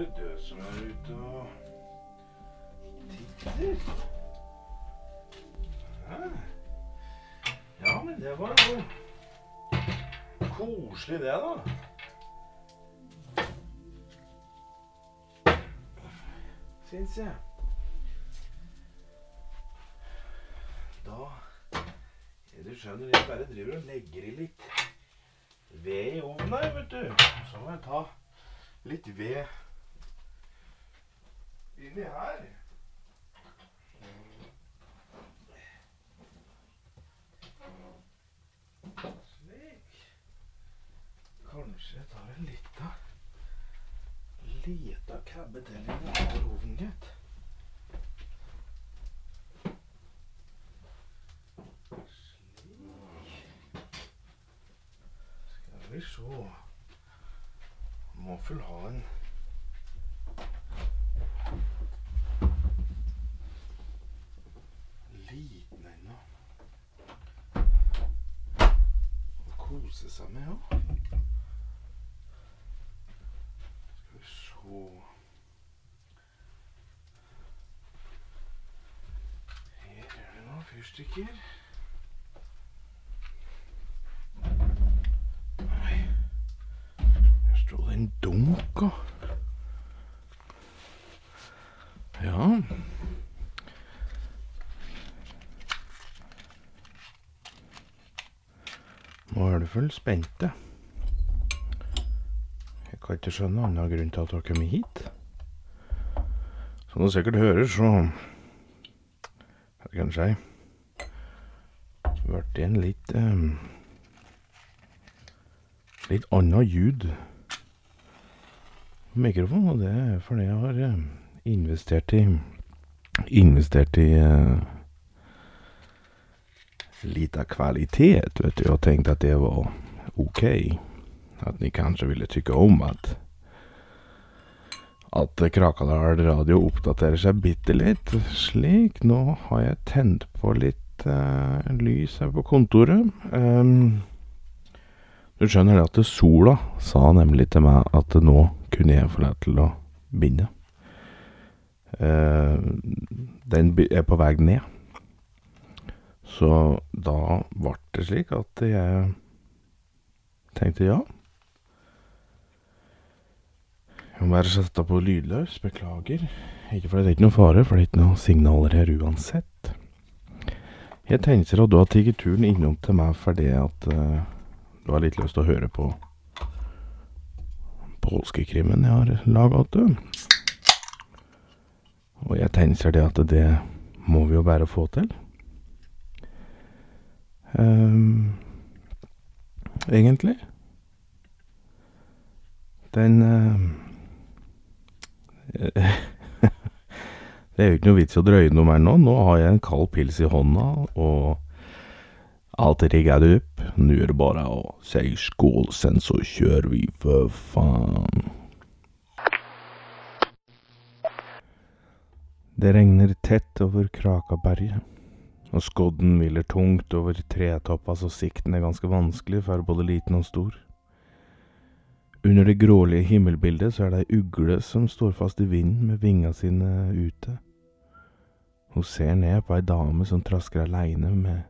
er det død som er ute og titter. Ja, men det var jo koselig, det, da. Syns jeg. Da er det skjønner, jeg bare driver og legger i litt ved i ovnen her, vet du. Så må jeg ta litt ved inni her. Slik. Kanskje jeg tar en lita lita krabbe til i ovnen, gitt. Skal vi se Må vel ha en liten en nå. Å kose samme, ja. Skal vi se Her er det noen fyrstikker. Nei, her står det en dunk òg. Ja. Du spente. Jeg kan ikke skjønne annen grunn til at dere har kommet hit. Som du sikkert hører, så Hva kan jeg si Ble en litt um, Litt annet ljud på mikrofonen, og det er fordi jeg har eh, investert i Investert i eh, lite kvalitet, vet du, og tenkte at det var ok. At ni kanskje ville tykke om at at Krakadal Radio oppdaterer seg bitte litt. Slik, nå har jeg tent på litt uh, lys her på kontoret. Um, du skjønner det at sola sa nemlig til meg at nå kunne jeg få lov til å begynne. Uh, den er på vei ned. Så da ble det slik at jeg tenkte ja. Jeg må bare sette på lydløs. Beklager. Ikke fordi det er ikke noe fare, for det er ikke noen signaler her uansett. Jeg tenker at du har tatt turen innom til meg fordi at uh, du har litt lyst til å høre på påskekrimmen jeg har laga. Og jeg tenker det at det må vi jo bare få til. Ehm, egentlig. Den ehm, Det er jo ikke noe vits i å drøye noe mer nå. Nå har jeg en kald pils i hånda, og alt er rigget opp. Nå er det bare å si skål, sen så kjører vi, for faen. Det regner tett over Krakaberget. Og skodden hviler tungt over tretoppa så sikten er ganske vanskelig for både liten og stor. Under det grålige himmelbildet så er det ei ugle som står fast i vinden med vinga sine ute. Hun ser ned på ei dame som trasker aleine med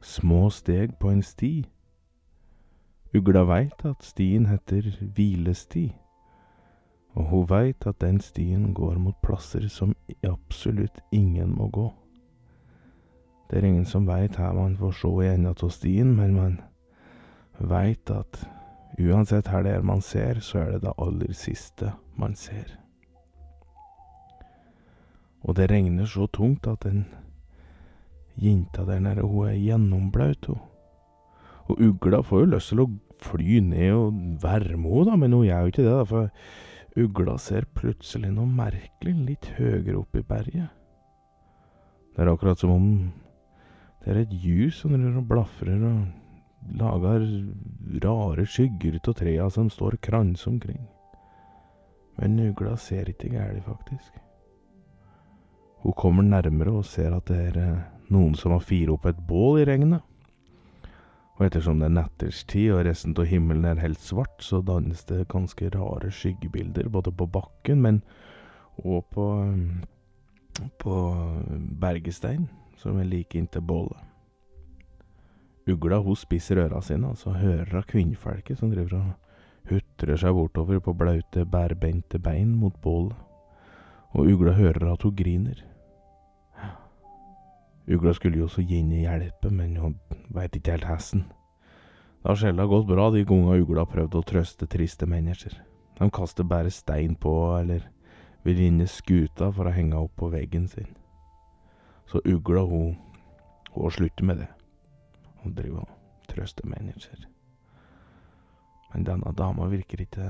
små steg på en sti. Ugla veit at stien heter hvilesti, og hun veit at den stien går mot plasser som absolutt ingen må gå. Det er ingen som veit her man får se i enda av stien, men man veit at uansett her det er man ser, så er det det aller siste man ser. Og det regner så tungt at den jenta der nede, hun er gjennomblaut, hun. Og ugla får jo lyst til å fly ned og varme henne, da, men hun gjør jo ikke det, da, for ugla ser plutselig noe merkelig litt høyere opp i berget. Det er akkurat som om det er et ljus som driver og blafrer og lager rare skygger av trea som står krans omkring. Men ugla ser ikke gæli, faktisk. Hun kommer nærmere og ser at det er eh, noen som har firet opp et bål i regnet. Og ettersom det er natterstid og resten av himmelen er helt svart, så dannes det ganske rare skyggebilder, både på bakken, men og på, eh, på bergestein, som er like inntil bålet. Ugla hun spisser øra sine, og så hører hun kvinnfolket som driver og hutrer seg bortover på blaute, bærbente bein mot bålet. Og ugla hører at hun griner. Ugla skulle jo så gjerne hjelpe, men hun veit ikke helt hesten. Det har sjelden gått bra de gangene ugla har prøvd å trøste triste mennesker. De kaster bare stein på eller vil inn i skuta for å henge opp på veggen sin. Så ugla, hun, hun slutter med det. Hun driver og trøster mennesker. Men denne dama virker ikke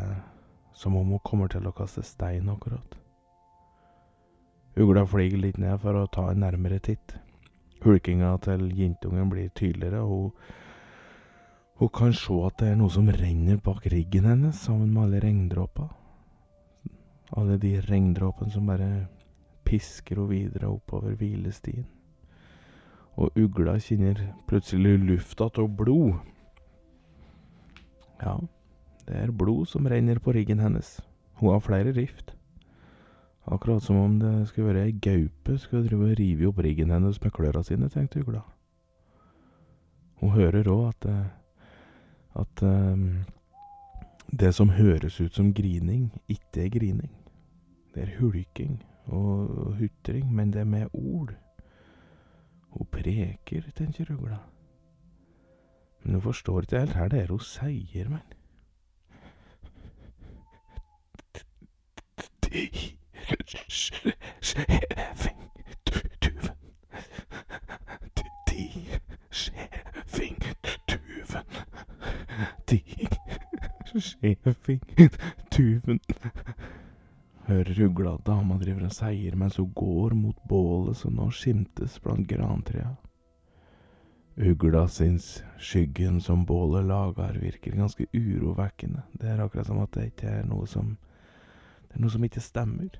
som om hun kommer til å kaste stein akkurat. Ugla flyr litt ned for å ta en nærmere titt. Hulkinga til jentungen blir tydeligere, og hun, hun kan se at det er noe som renner bak ryggen hennes sammen med alle regndråper. Alle de regndråpene som bare pisker hun videre oppover hvilestien. Og ugla kjenner plutselig lufta av blod. Ja, det er blod som renner på ryggen hennes. Hun har flere rift. Akkurat som om det skulle være ei gaupe skulle drive og rive opp ryggen hennes med klørne sine, tenkte ugla. Hun hører òg at, at um, det som høres ut som grining, ikke er grining. Det er hulking og hutring, men det er med ord. Hun preker, tenker ugla. Men hun forstår ikke helt hva det er hun sier, men. Skjevingtuven. Hører ugla at dama driver og seier mens hun går mot bålet som nå skimtes blant grantrea. Ugla syns skyggen som bålet lager virker ganske urovekkende. Det er akkurat som at det ikke er noe som Det er noe som ikke stemmer.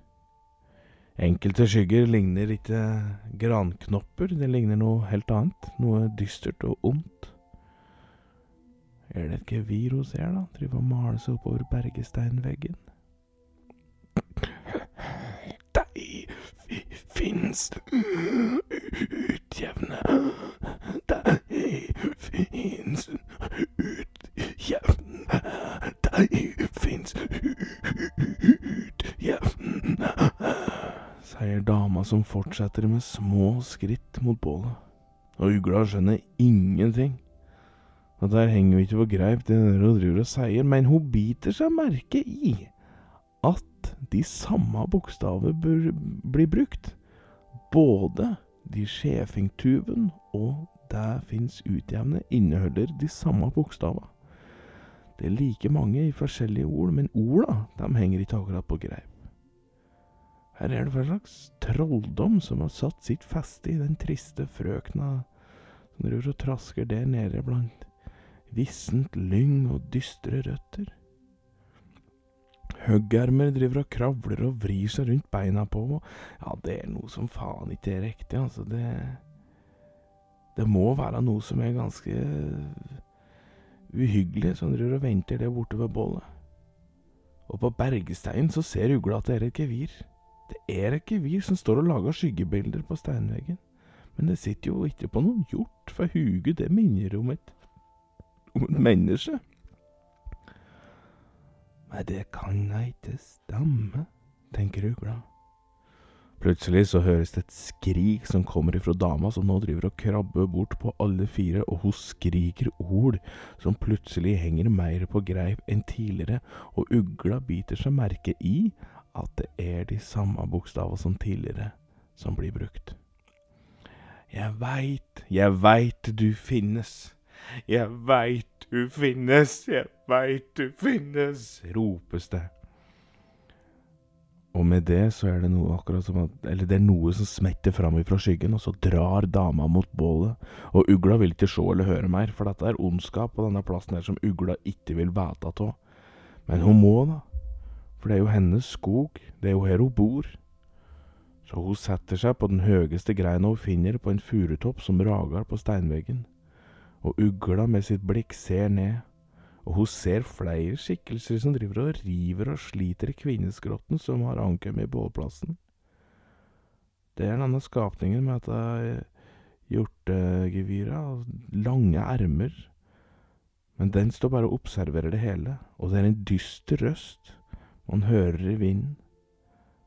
Enkelte skygger ligner ikke granknopper, det ligner noe helt annet. Noe dystert og ondt. Er det et gevir hun ser, da? Driver og maler seg oppover bergesteinveggen. De fins utjevne Det fins utjevne Det fins utjevne sier dama som fortsetter med små skritt mot bålet. Og ugla skjønner ingenting. Og der henger vi ikke på greip, det hun driver og sier, men hun biter seg merke i at de samme bokstaver bør bli brukt. Både de skjefingtuven og det fins utjevne inneholder de samme bokstavene. Det er like mange i forskjellige ord, men orda de henger ikke akkurat på greip. Her er det hva slags trolldom som har satt sitt feste i den triste frøkna som driver og trasker der nede blant vissent lyng og dystre røtter. Høggermer driver og kravler og vrir seg rundt beina på. Ja, det er noe som faen ikke er riktig, altså. Det Det må være noe som er ganske uhyggelig, som driver og venter der borte ved bålet. Og på bergsteinen så ser ugla at det er et gevir. Det er et gevir som står og lager skyggebilder på steinveggen. Men det sitter jo ikke på noen hjort, for huget det minner om et om et menneske. Nei, det kan da ikke stemme, tenker ugla. Plutselig så høres det et skrik som kommer ifra dama som nå driver og krabber bort på alle fire, og hun skriker ord som plutselig henger mer på greip enn tidligere, og ugla biter seg merke i at det er de samme bokstavene som tidligere som blir brukt. Jeg veit, jeg veit du finnes. Jeg veit du finnes, jeg veit du finnes, ropes det. Og med det så er det noe akkurat som at Eller det er noe som smetter fram ifra skyggen, og så drar dama mot bålet. Og ugla vil ikke se eller høre mer, for dette er ondskap på denne plassen her som ugla ikke vil vite av. Men hun må, da. For det er jo hennes skog, det er jo her hun bor. Så hun setter seg på den høyeste greina hun finner på en furutopp som rager på steinveggen. Og ugla med sitt blikk ser ned, og hun ser flere skikkelser som driver og river og sliter i kvinneskrotten som har ankommet bålplassen. Det er denne skapningen med dette hjortegevyra, lange ermer. Men den står bare og observerer det hele, og det er en dyster røst man hører i vinden.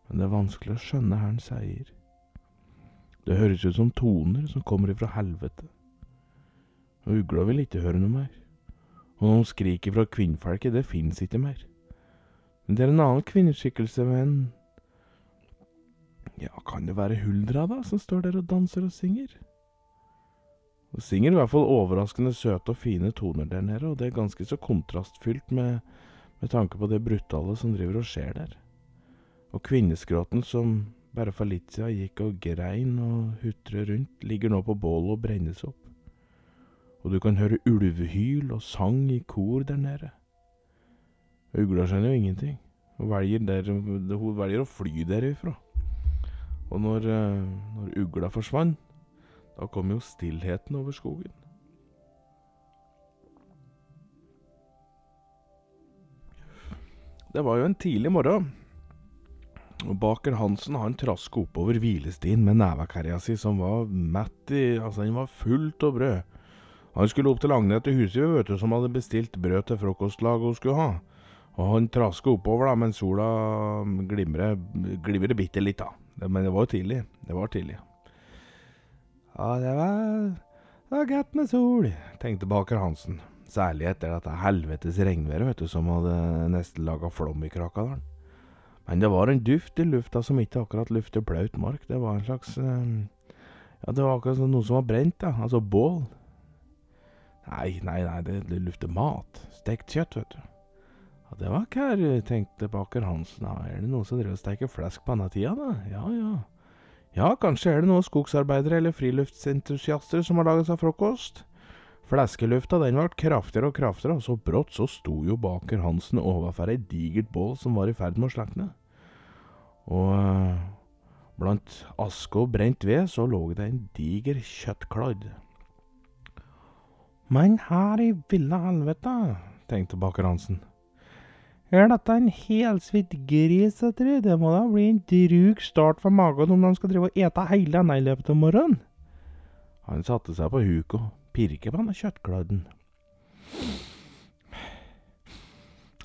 Men det er vanskelig å skjønne hva han sier. Det høres ut som toner som kommer ifra helvete. Og ugla vil ikke høre noe mer. Og noen skriker fra kvinnfolket, det fins ikke mer. Men det er en annen kvinneskikkelse en Ja, kan det være Huldra, da, som står der og danser og synger? Og synger i hvert fall overraskende søte og fine toner der nede, og det er ganske så kontrastfylt med, med tanke på det brutale som driver og skjer der. Og kvinneskråten som bare for litt siden gikk og grein og hutre rundt, ligger nå på bålet og brennes opp. Og du kan høre ulvehyl og sang i kor der nede. Ugla skjønner jo ingenting. Hun velger, der, hun velger å fly derifra. Og når, eh, når ugla forsvant, da kom jo stillheten over skogen. Det var jo en tidlig morgen. Og Baker Hansen han traska oppover hvilestien med nevekerja si, som var mett i Altså, den var fullt av brød. Han skulle opp til Agnete Husøy, vet du, som hadde bestilt brød til frokostlaget hun skulle ha. Og han traska oppover da, mens sola glimrer, glimret bitte litt, da. Men det var jo tidlig. Det var tidlig. Ja, det var, det var godt med sol, tenkte Baker Hansen. Særlig etter dette helvetes regnværet, vet du, som hadde nesten laga flom i Krakadalen. Men det var en duft i lufta som ikke akkurat lufter blaut mark. Det var en slags eh, Ja, det var akkurat noe som var brent, da. Altså bål. Nei, nei, nei, det, det lukter mat. Stekt kjøtt, vet du. Ja, det var ikke her, tenkte baker Hansen. Ja, er det noen som driver og steker flesk på denne tida, da? Ja, ja. Ja, kanskje er det noen skogsarbeidere eller friluftsentusiaster som har laget seg frokost. Fleskelufta den ble kraftigere og kraftigere, og så brått så sto jo baker Hansen overfor ei digert bål som var i ferd med å slekne. Og øh, blant aske og brent ved så lå det en diger kjøttkladd. Men her i ville helvete, tenkte baker Hansen. Er dette en helsvidd gris, jeg tror? Det må da bli en druk start for magen om de skal drive og ete hele denne i løpet av morgenen. Han satte seg på huk og pirket på denne kjøttkladden.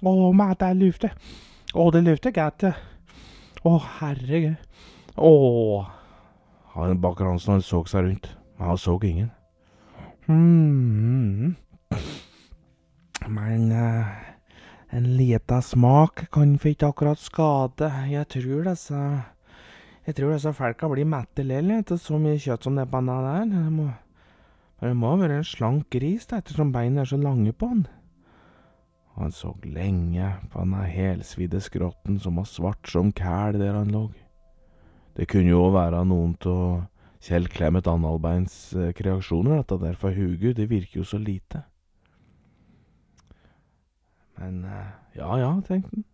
Å, men det luftet. Å, det lukter godt. Å, herregud. Å Han Baker Hansen han så seg rundt, men han så ingen. Hmm. Men uh, en lita smak kan for ikke akkurat skade. Jeg tror disse Jeg tror disse folka blir mette lell etter så mye kjøtt som det på den der. Det må, det må være en slank gris, da, ettersom beina er så lange på den. Han så lenge på den helsvidde skrotten som var svart som kæl der han lå. Det kunne jo være noen av Kjell Clemet Annalbeins kreasjoner, dette der, fra Hugu, det virker jo så lite. Men ja ja, tenkte han.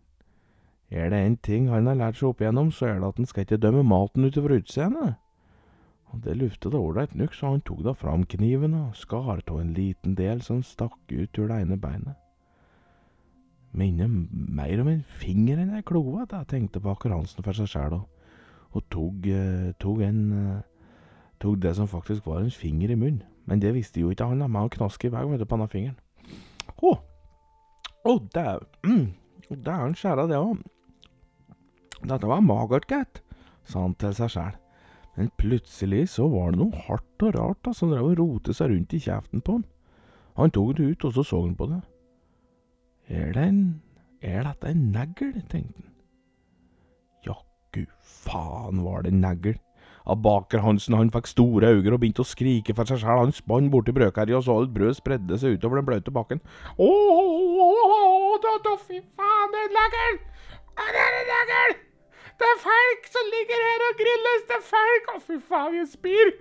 Er det én ting han har lært seg opp igjennom, så er det at han skal ikke dømme maten ut ifra utseendet. Og det luftet ålreit nok, så han tok da fram kniven og skar av en liten del som stakk ut ur det ene beinet. Minner mer om en finger enn ei kloe, tenkte Baker Hansen for seg sjæl, og, og tok, eh, tok, en, eh, tok det som faktisk var en finger i munnen. Men det visste jo ikke han, da, med å knaske i vei vet du, på denne fingeren. Å, å, dæv... Mm, Dæven skjæra, det òg. Dette var magert, gitt, sa han til seg sjæl. Men plutselig så var det noe hardt og rart da, som drev og rotet seg rundt i kjeften på han. Han tok det ut, og så så han på det. Er det en Er dette en negl, tenkte han. Jakku faen var det en negl. Ja, Baker Hansen han fikk store øyne og begynte å skrike for seg sjæl. Han spann borti brødkerja og så alt brød spredde seg utover den blaute bakken. Å, fy faen, det er en negl! Det er felk som ligger her og grilles, det er folk! Å, fy faen, jeg spyr!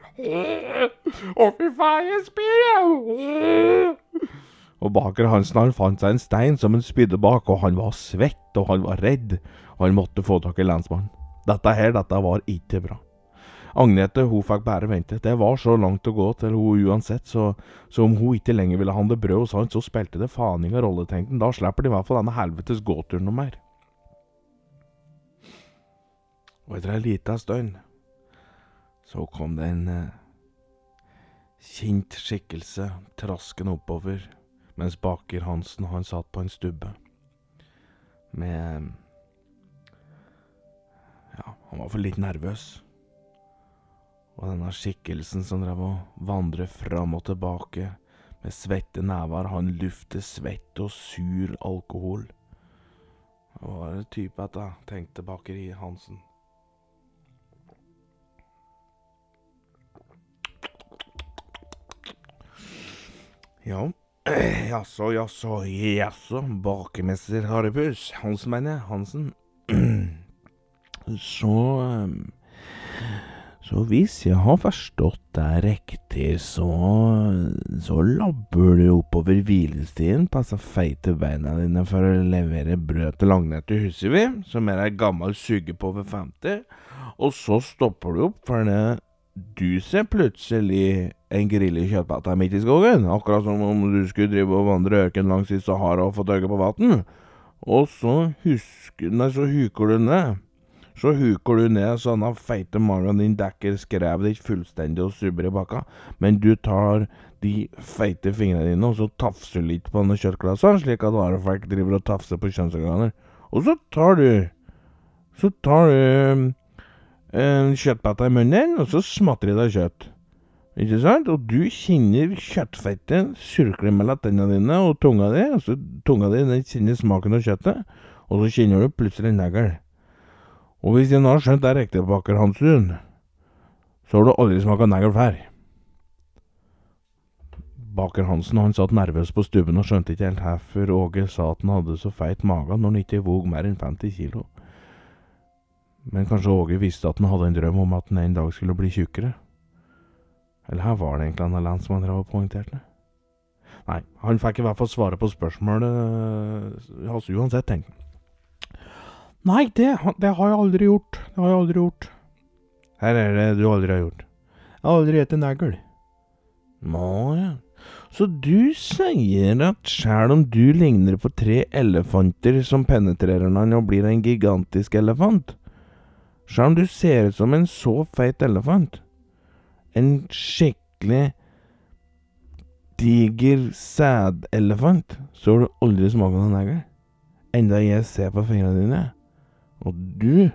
Å, fy faen, jeg spyr! Og Baker Hansen han fant seg en stein som han spydde bak, og han var svett, og han var redd. Og han måtte få tak i lensmannen. Dette her, dette var ikke bra. Agnete hun fikk bare vente. Det var så langt å gå til hun uansett, så, så om hun ikke lenger ville handle brød hos han, så spilte det faen ingen rolle, tenkte han. Da slipper de i hvert fall denne helvetes gåturen noe mer. Og etter ei lita stund så kom det en kjent skikkelse traskende oppover, mens baker Hansen han satt på en stubbe. Med Ja, han var for litt nervøs. Og denne skikkelsen som drev og vandret fram og tilbake med svette never, han lufter svett og sur alkohol. Det var en type jeg tenkte bakeri Hansen. Ja, jaså, jaså, jaså, bakemester Harepus. Hansen, mener jeg. Hansen. Så ehm, Så hvis jeg har forstått deg riktig, så Så labber du oppover hvilestien disse feite beina dine for å levere brød til Langnet til Huseby, som er ei gammel suge på over 50, og så stopper du opp fordi du ser plutselig en grill i kjøttbata midt i skogen, akkurat som om du skulle drive og vandre ørken langs i Sahara og fått øye på vann. Og så husker Nei, så huker du ned. Så huker du ned sånne feite magen din dekker skrevet ditt fullstendig og subber i bakka, men du tar de feite fingrene dine og så tafser litt på denne kjøttklassa, slik at varefolk driver og tafser på kjønnsorganer. Og så tar du Så tar du en kjøttbata i munnen, og så smatter det kjøtt. Ikke sant? Og du kjenner kjøttfettet surkle mellom tennene dine og tunga di. Altså, tunga di den kjenner smaken av kjøttet, og så kjenner du plutselig negl. Og hvis en har skjønt det riktig, baker Hansun, så har du aldri smaka negl før. Baker Hansen han satt nervøs på stubben og skjønte ikke helt hvorfor Åge sa at han hadde så feit mage når han ikke vog mer enn 50 kilo. Men kanskje Åge visste at han hadde en drøm om at han en dag skulle bli tjukkere? Eller her var det egentlig han lensmannen drev og poengterte? Nei, han fikk i hvert fall svare på spørsmålet hans uansett, tenkte han. Nei, det, det, har jeg aldri gjort. Det har jeg aldri gjort. Her er det du aldri har gjort. Jeg har aldri spist negl. Nå ja. Så du sier at sjæl om du ligner på tre elefanter som penetrerer hverandre og blir en gigantisk elefant, sjæl om du ser ut som en så feit elefant, en skikkelig diger sædelefant, så har du aldri smakt noen negl. Enda jeg ser på fingrene dine. Og du,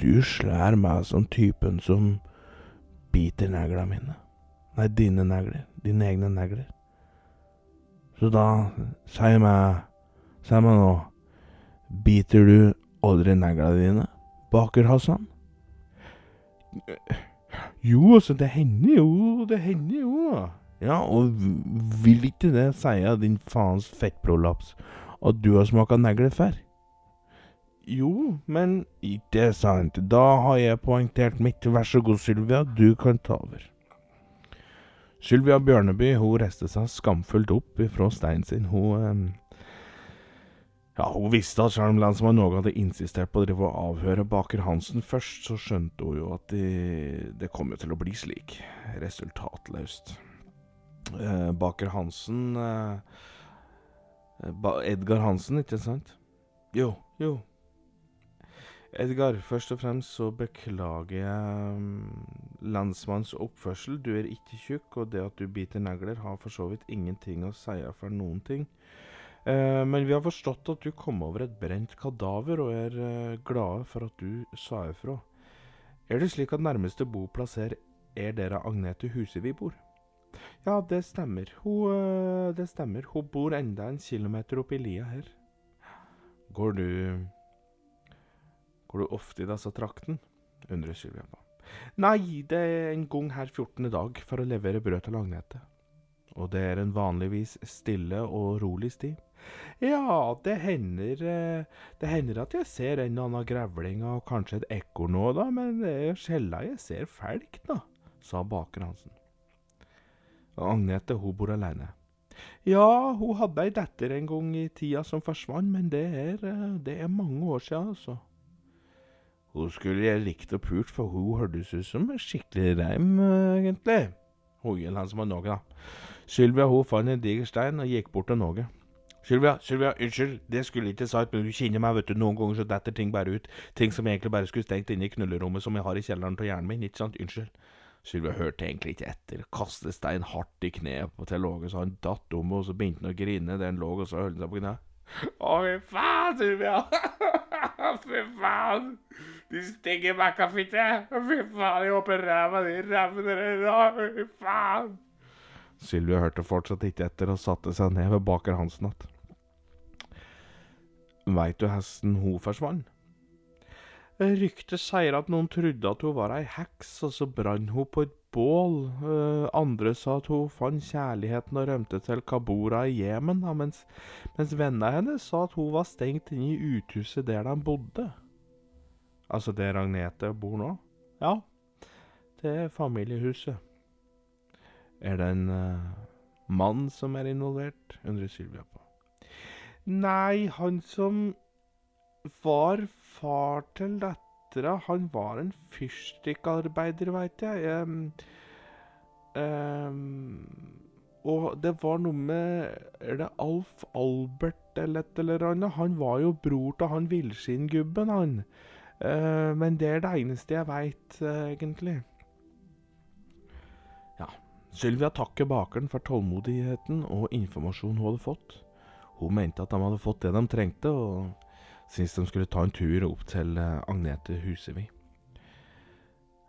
du slår meg som typen som biter neglene mine. Nei, dine negler. Dine egne negler. Så da, si meg, si meg nå, biter du aldri neglene dine, baker Hassan? Jo, altså, det hender jo, det hender jo. Ja, og vil ikke det si, din faens fettprolaps, at du har smaka negler før? Jo, men ikke sant. Da har jeg poengtert mitt. Vær så god, Sylvia, du kan ta over. Sylvia Bjørneby hun reiste seg skamfullt opp ifra steinen sin. Hun eh, Ja, hun visste at selv om lensmannen hadde insistert på å drive og avhøre baker Hansen først, så skjønte hun jo at det, det kom jo til å bli slik. Resultatløst. Eh, baker Hansen eh, ba Edgar Hansen, ikke sant? Jo, jo, Edgar, først og fremst så beklager jeg landsmanns oppførsel. Du er ikke tjukk, og det at du biter negler har for så vidt ingenting å si for noen ting. Eh, men vi har forstått at du kom over et brent kadaver, og er eh, glade for at du sa ifra. Er det slik at nærmeste boplass her er der Agnete Husevi bor? Ja, det stemmer. Hun, eh, det stemmer. Hun bor enda en kilometer oppi lia her. Går du Går du ofte i disse traktene? undrer Sylvia på. Nei, det er en gang her 14. dag for å levere brød til Agnete. Og det er en vanligvis stille og rolig sti. Ja, det hender eh, Det hender at jeg ser en og annen grevling og kanskje et ekorn òg, da, men det er sjelden jeg ser felk, da, sa baker Hansen. Og Agnete, hun bor alene. Ja, hun hadde ei datter en gang i tida som forsvant, men det er, eh, det er mange år sia, altså. Hun skulle jeg likt å pult, for hun hørtes ut som en skikkelig reim, egentlig. Hun gjelder han som var noe, da. Sylvia hun fant en diger stein og gikk bort til Norge. Sylvia, Sylvia, unnskyld, det skulle ikke sagt, men du kjenner meg, vet du, noen ganger så detter ting bare ut. Ting som jeg egentlig bare skulle stengt inne i knullerommet som jeg har i kjelleren til hjernen min, ikke sant, unnskyld. Sylvia hørte egentlig ikke etter, kastet stein hardt i kneet til Åge, så han datt om, og så begynte han å grine der han lå, og så holdt han seg på kneet. Å, fy faen, Sylvia! fy faen! De stygge møkkafitte! Fy faen, jeg håper ræva di revner deg! Fy faen! Sylvia hørte fortsatt ikke etter og satte seg ned ved baker Hansen igjen. Veit du hesten hun forsvant? Ryktet sier at noen trodde at hun var ei heks, og så brant hun på et bål. Uh, andre sa at hun fant kjærligheten og rømte til Kabura i Jemen, mens, mens vennene hennes sa at hun var stengt inne i uthuset der de bodde. Altså der Agnete bor nå? Ja, det er familiehuset. Er det en uh, mann som er involvert? undrer Sylvia på. Nei, han som var far til dattera, han var en fyrstikkarbeider, veit jeg. Um, um, og det var noe med Er det Alf Albert eller et eller annet? Han var jo bror til han villskinngubben, han. Uh, men det er det eneste jeg veit, uh, egentlig. Ja. Sylvia takker bakeren for tålmodigheten og informasjonen hun hadde fått. Hun mente at de hadde fått det de trengte, og syntes de skulle ta en tur opp til uh, Agnete Husevi.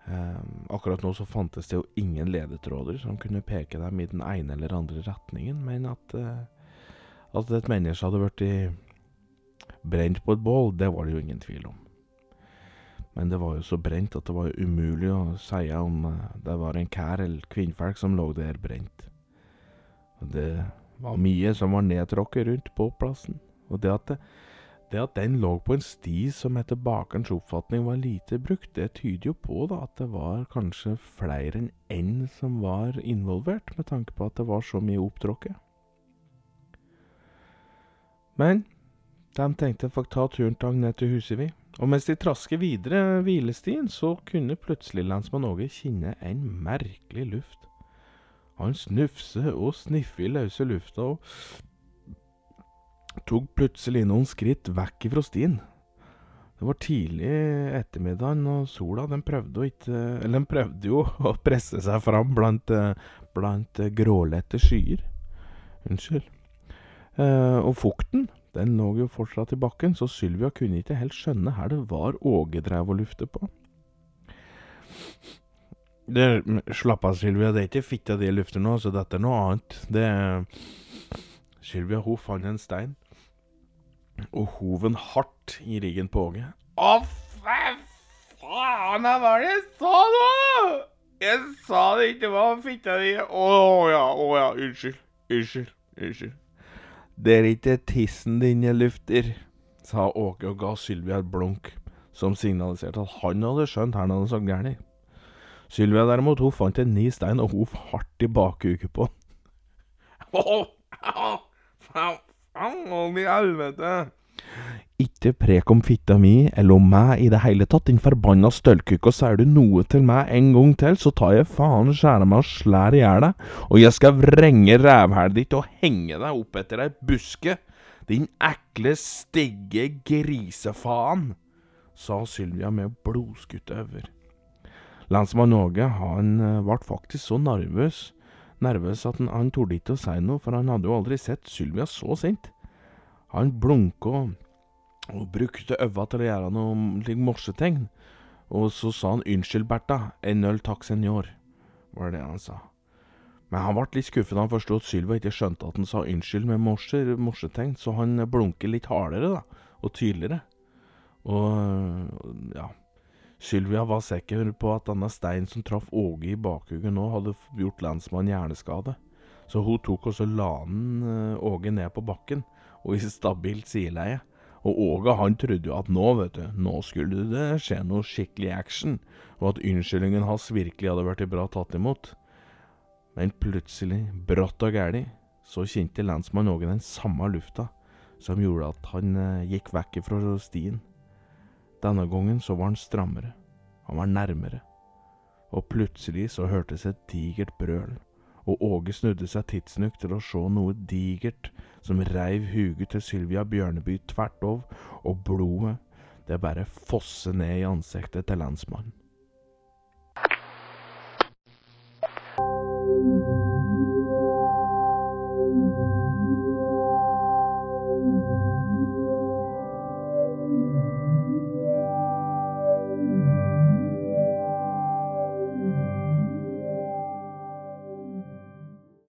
Um, akkurat nå så fantes det jo ingen ledetråder som kunne peke dem i den ene eller andre retningen, men at, uh, at et menneske hadde blitt brent på et bål, det var det jo ingen tvil om. Men det var jo så brent at det var umulig å si om uh, det var en kær eller kvinnfolk som lå der brent. Det var mye som var nedtråkket rundt på plassen, og det at det det at den lå på en sti som etter bakerens oppfatning var lite brukt, det tyder jo på da at det var kanskje flere enn én som var involvert, med tanke på at det var så mye opptråkket. Men de tenkte å få ta turen til Agnete Husevi, og mens de trasker videre hvilestien, så kunne plutselig lensmann Åge kjenne en merkelig luft. Han snufser og sniffer i løse lufta, og tok plutselig noen skritt vekk ifra stien. Det var tidlig ettermiddagen, og sola den prøvde ikke den prøvde jo å presse seg fram blant, blant grålette skyer. Unnskyld. Eh, og fukten, den lå jo fortsatt i bakken, så Sylvia kunne ikke helt skjønne her det var Åge drev og lufte på. Det, slapp av, Sylvia, det er ikke fitta di lufter nå, så dette er noe annet. Det Sylvia hun fant en stein og hoven hardt i ryggen på Åge. Å, faen, hva var det jeg sa nå?! Jeg sa det ikke var fitta di Å ja, å ja, unnskyld. Unnskyld. Unnskyld. Det er ikke tissen din jeg lufter, sa Åge og ga Sylvia et blunk, som signaliserte at han hadde skjønt her han hadde sagt gærent. Sylvia derimot, hun fant en ny stein og hov hardt i bakhuket på den. Faen i helvete! Ikke prek om fitta mi eller om meg i det hele tatt, din forbanna støllkukk, og sier du noe til meg en gang til, så tar jeg faen skjæra meg og slær i hjel deg, og jeg skal vrenge rævhælet ditt og henge deg opp etter ei buske, din ekle, stygge grisefaen, sa Sylvia med blodskutte øyne. Lensmann Åge, han ble eh, faktisk så nervøs nervøs at han, han torde ikke å si noe, for han hadde jo aldri sett Sylvia så sint. Han blunka og, og brukte øva til å gjøre noe slik morsetegn, og så sa han 'Unnskyld, Bertha, en øl takk, senor', var det han sa. Men han ble litt skuffet da han forsto at Sylvia ikke skjønte at han sa unnskyld med morser, morsetegn, så han blunket litt hardere da, og tydeligere. Og ja, Sylvia var sikker på at denne steinen som traff Åge i bakhugget nå, hadde gjort lensmannen hjerneskade. Så hun tok og så la den eh, Åge ned på bakken, og i stabilt sideleie. Og Åge han trodde jo at nå, vet du, nå skulle det skje noe skikkelig action, og at unnskyldningen hans virkelig hadde blitt bra tatt imot. Men plutselig, brått og gæli, så kjente lensmann Åge den samme lufta som gjorde at han eh, gikk vekk fra stien. Denne gangen så var han strammere. Han var nærmere. Og plutselig så hørtes et digert brøl, og Åge snudde seg tidsnok til å se noe digert som reiv huget til Sylvia Bjørneby tvert over, og blodet, det bare fosse ned i ansiktet til lensmannen.